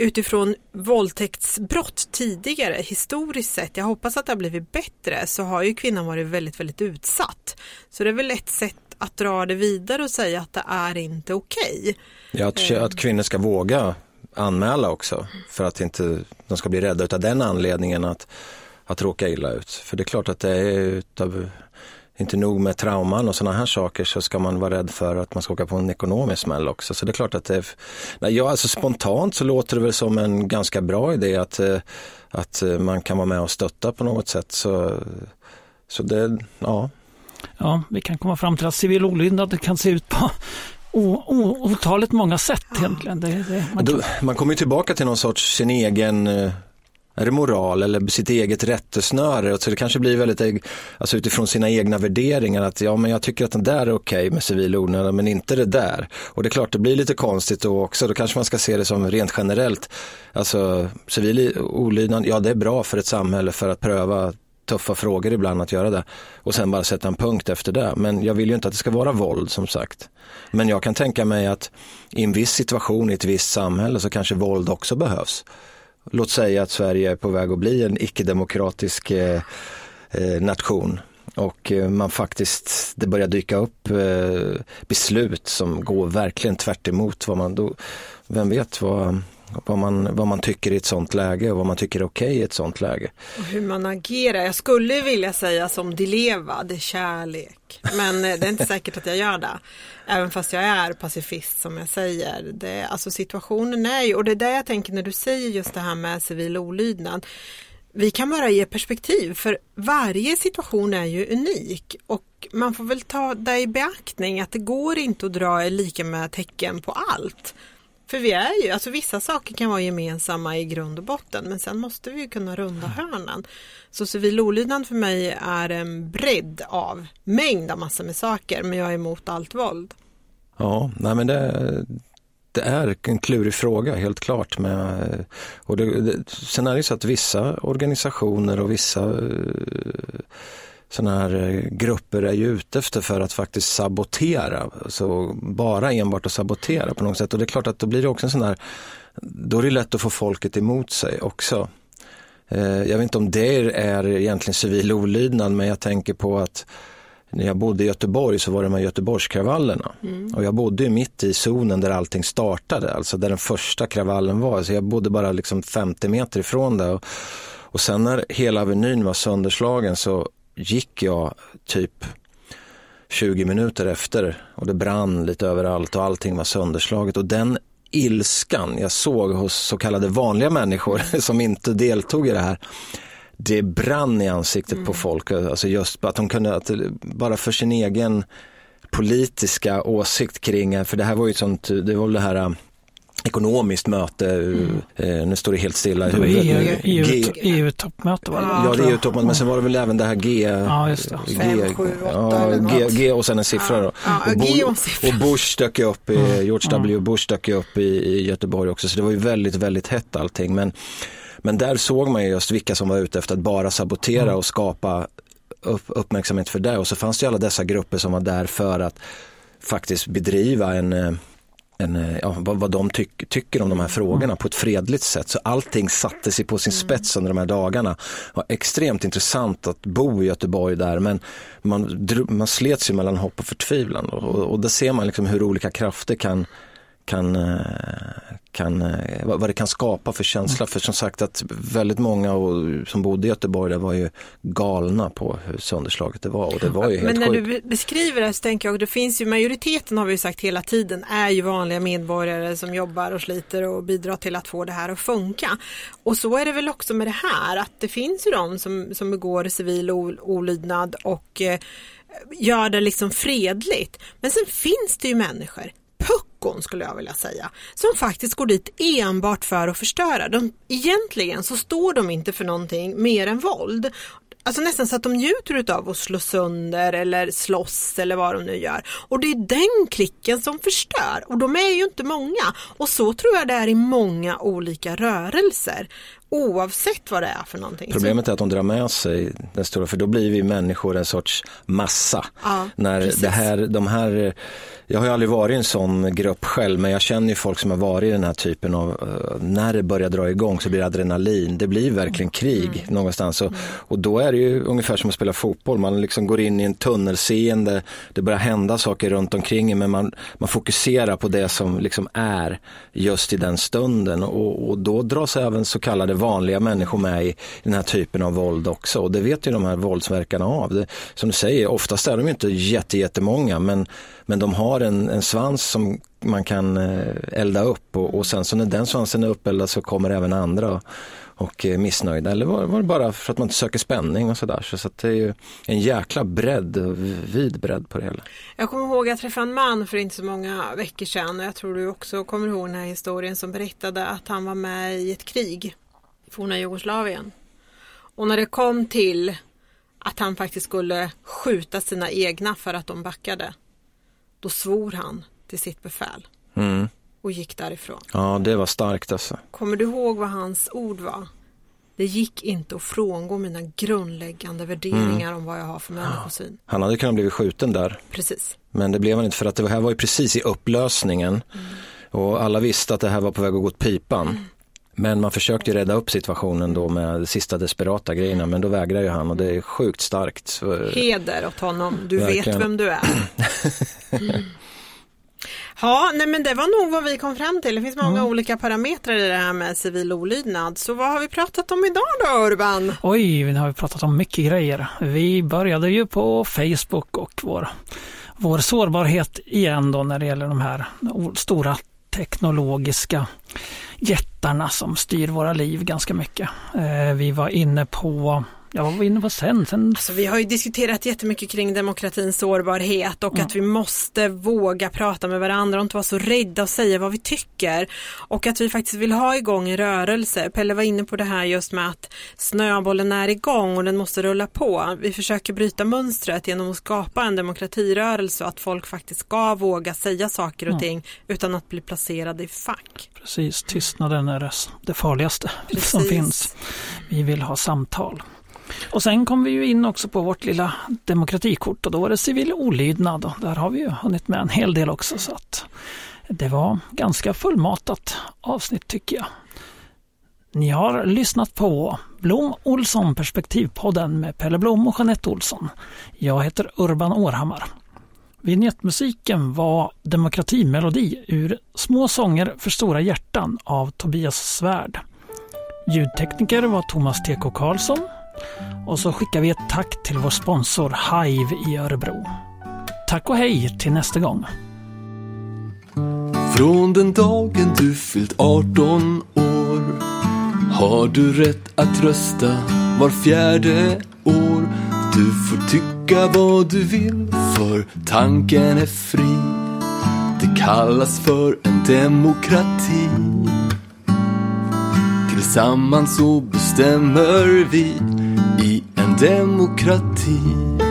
utifrån våldtäktsbrott tidigare historiskt sett, jag hoppas att det har blivit bättre, så har ju kvinnan varit väldigt, väldigt utsatt. Så det är väl ett sätt att dra det vidare och säga att det är inte okej. Ja, att, att kvinnor ska våga anmäla också för att inte de ska bli rädda av den anledningen att, att råka illa ut. För det är klart att det är utav, inte nog med trauman och sådana här saker så ska man vara rädd för att man ska åka på en ekonomisk smäll också. Så det är klart att det är, nej, ja, alltså spontant så låter det väl som en ganska bra idé att, eh, att eh, man kan vara med och stötta på något sätt. Så, så det, ja. ja, vi kan komma fram till att civil olydnad kan se ut på o, o, otaligt många sätt egentligen. Det, det, man kan, man kommer ju tillbaka till någon sorts sin egen eh, är det moral eller sitt eget rättesnöre? Så det kanske blir väldigt, alltså utifrån sina egna värderingar att ja men jag tycker att den där är okej med civil olydnad men inte det där. Och det är klart det blir lite konstigt då också, då kanske man ska se det som rent generellt. Alltså civil olydnad, ja det är bra för ett samhälle för att pröva tuffa frågor ibland att göra det och sen bara sätta en punkt efter det. Men jag vill ju inte att det ska vara våld som sagt. Men jag kan tänka mig att i en viss situation i ett visst samhälle så kanske våld också behövs. Låt säga att Sverige är på väg att bli en icke-demokratisk eh, eh nation. Och eh, man faktiskt, det börjar dyka upp eh, beslut som går verkligen tvärt emot vad man då, vem vet vad, vad, man, vad man tycker i ett sånt läge och vad man tycker är okej i ett sånt läge. Och hur man agerar. Jag skulle vilja säga som Di Leva, det är kärlek. Men eh, det är inte säkert att jag gör det. Även fast jag är pacifist som jag säger. Det, alltså situationen är ju, och det är det jag tänker när du säger just det här med civil olydnad. Vi kan bara ge perspektiv för varje situation är ju unik och man får väl ta det i beaktning att det går inte att dra lika med tecken på allt. För vi är ju, alltså vissa saker kan vara gemensamma i grund och botten men sen måste vi ju kunna runda hörnen. Så civil olydnad för mig är en bredd av mängd av massor med saker men jag är emot allt våld. Ja, nej men det, det är en klurig fråga helt klart. Med, och det, det, sen är det så att vissa organisationer och vissa eh, sådana här eh, grupper är ju ute efter för att faktiskt sabotera. Alltså bara enbart att sabotera på något sätt. Och det är klart att då blir det också en sån här, då är det lätt att få folket emot sig också. Eh, Jag vet inte om det är egentligen civil olydnad men jag tänker på att när jag bodde i Göteborg så var det med Göteborgskravallerna. Och jag bodde ju mitt i zonen där allting startade, alltså där den första kravallen var. Så jag bodde bara liksom 50 meter ifrån det. Och, och sen när hela Avenyn var sönderslagen så gick jag typ 20 minuter efter och det brann lite överallt och allting var sönderslaget. Och den ilskan jag såg hos så kallade vanliga människor som inte deltog i det här det brann i ansiktet på folk. Alltså just att de kunde, att, bara för sin egen politiska åsikt kring, för det här var ju sånt, det var väl det här ekonomiskt möte, eh, nu står det helt stilla i huvudet. EU, G- EU, EU-toppmöte var det Ja, det är toppen, men sen var det väl även det här G, Ja, just det. G, Fem, sju, åtta ja, eller G, något. G och sen en siffra då. Ja, och, G och och Bush dök ju upp, i, George W Bush dök ju upp i, i Göteborg också, så det var ju väldigt, väldigt hett allting. Men, men där såg man ju just vilka som var ute efter att bara sabotera och skapa upp, uppmärksamhet för det. Och så fanns det ju alla dessa grupper som var där för att faktiskt bedriva en eh, en, eh, ja, vad, vad de tyck, tycker om de här frågorna på ett fredligt sätt. Så allting satte sig på sin spets under de här dagarna. Det var extremt intressant att bo i Göteborg där men man, man slet sig mellan hopp och förtvivlan. Och, och där ser man liksom hur olika krafter kan, kan eh, kan, eh, vad det kan skapa för känsla. För som sagt att väldigt många som bodde i Göteborg där var ju galna på hur sönderslaget det var och det var ju helt Men när sjukt. du beskriver det så tänker jag, det finns ju majoriteten har vi ju sagt hela tiden är ju vanliga medborgare som jobbar och sliter och bidrar till att få det här att funka. Och så är det väl också med det här att det finns ju de som, som begår civil olydnad och eh, gör det liksom fredligt. Men sen finns det ju människor puckon skulle jag vilja säga, som faktiskt går dit enbart för att förstöra. De, egentligen så står de inte för någonting mer än våld. Alltså nästan så att de njuter av att slå sönder eller slåss eller vad de nu gör. Och det är den klicken som förstör och de är ju inte många. Och så tror jag det är i många olika rörelser oavsett vad det är för någonting. Problemet är att de drar med sig den stora, för då blir vi människor en sorts massa. Ja, När det här, de här, jag har ju aldrig varit i en sån grupp själv, men jag känner ju folk som har varit i den här typen av, uh, när det börjar dra igång så blir det adrenalin, det blir verkligen krig mm. någonstans. Och, mm. och då är det ju ungefär som att spela fotboll, man liksom går in i en tunnelseende, det börjar hända saker runt omkring men man, man fokuserar på det som liksom är just i den stunden och, och då dras även så kallade vanliga människor med i den här typen av våld också. Och det vet ju de här våldsverkarna av. Det, som du säger, oftast är de inte jätte, jättemånga men, men de har en, en svans som man kan eh, elda upp och, och sen så när den svansen är uppeldad så kommer även andra och, är missnöjda. Eller var, var det bara för att man inte söker spänning och sådär. Så, så det är ju en jäkla bredd, vid bredd på det hela. Jag kommer ihåg att jag träffade en man för inte så många veckor sedan och jag tror du också kommer ihåg den här historien som berättade att han var med i ett krig forna Jugoslavien. Och när det kom till att han faktiskt skulle skjuta sina egna för att de backade, då svor han till sitt befäl mm. och gick därifrån. Ja, det var starkt alltså. Kommer du ihåg vad hans ord var? Det gick inte att frångå mina grundläggande värderingar mm. om vad jag har för människosyn. Han hade kunnat bli skjuten där. Precis. Men det blev han inte för att det här var ju precis i upplösningen. Mm. Och alla visste att det här var på väg att gå åt pipan. Mm. Men man försökte rädda upp situationen då med de sista desperata grejerna men då vägrar ju han och det är sjukt starkt. Heder åt honom, du Verkligen. vet vem du är. Mm. Ja, nej men det var nog vad vi kom fram till. Det finns många mm. olika parametrar i det här med civil olydnad. Så vad har vi pratat om idag då Urban? Oj, nu har vi pratat om mycket grejer. Vi började ju på Facebook och vår, vår sårbarhet igen då när det gäller de här stora teknologiska jättarna som styr våra liv ganska mycket. Eh, vi var inne på Ja, vad var vi inne på sen? sen... Alltså, vi har ju diskuterat jättemycket kring demokratins sårbarhet och mm. att vi måste våga prata med varandra och inte vara så rädda och säga vad vi tycker. Och att vi faktiskt vill ha igång en rörelse. Pelle var inne på det här just med att snöbollen är igång och den måste rulla på. Vi försöker bryta mönstret genom att skapa en demokratirörelse och att folk faktiskt ska våga säga saker och mm. ting utan att bli placerade i fack. Precis, tystnaden är det farligaste Precis. som finns. Vi vill ha samtal. Och sen kom vi ju in också på vårt lilla demokratikort och då var det civil olydnad och där har vi ju hunnit med en hel del också så att det var ganska fullmatat avsnitt tycker jag. Ni har lyssnat på Blom Olsson perspektivpodden med Pelle Blom och Jeanette Olsson. Jag heter Urban Århammar. Vignettmusiken var Demokratimelodi ur Små sånger för stora hjärtan av Tobias Svärd. Ljudtekniker var Thomas T.K. Karlsson och så skickar vi ett tack till vår sponsor Hive i Örebro. Tack och hej till nästa gång. Från den dagen du fyllt 18 år har du rätt att rösta var fjärde år. Du får tycka vad du vill för tanken är fri. Det kallas för en demokrati. Tillsammans så bestämmer vi i en demokrati.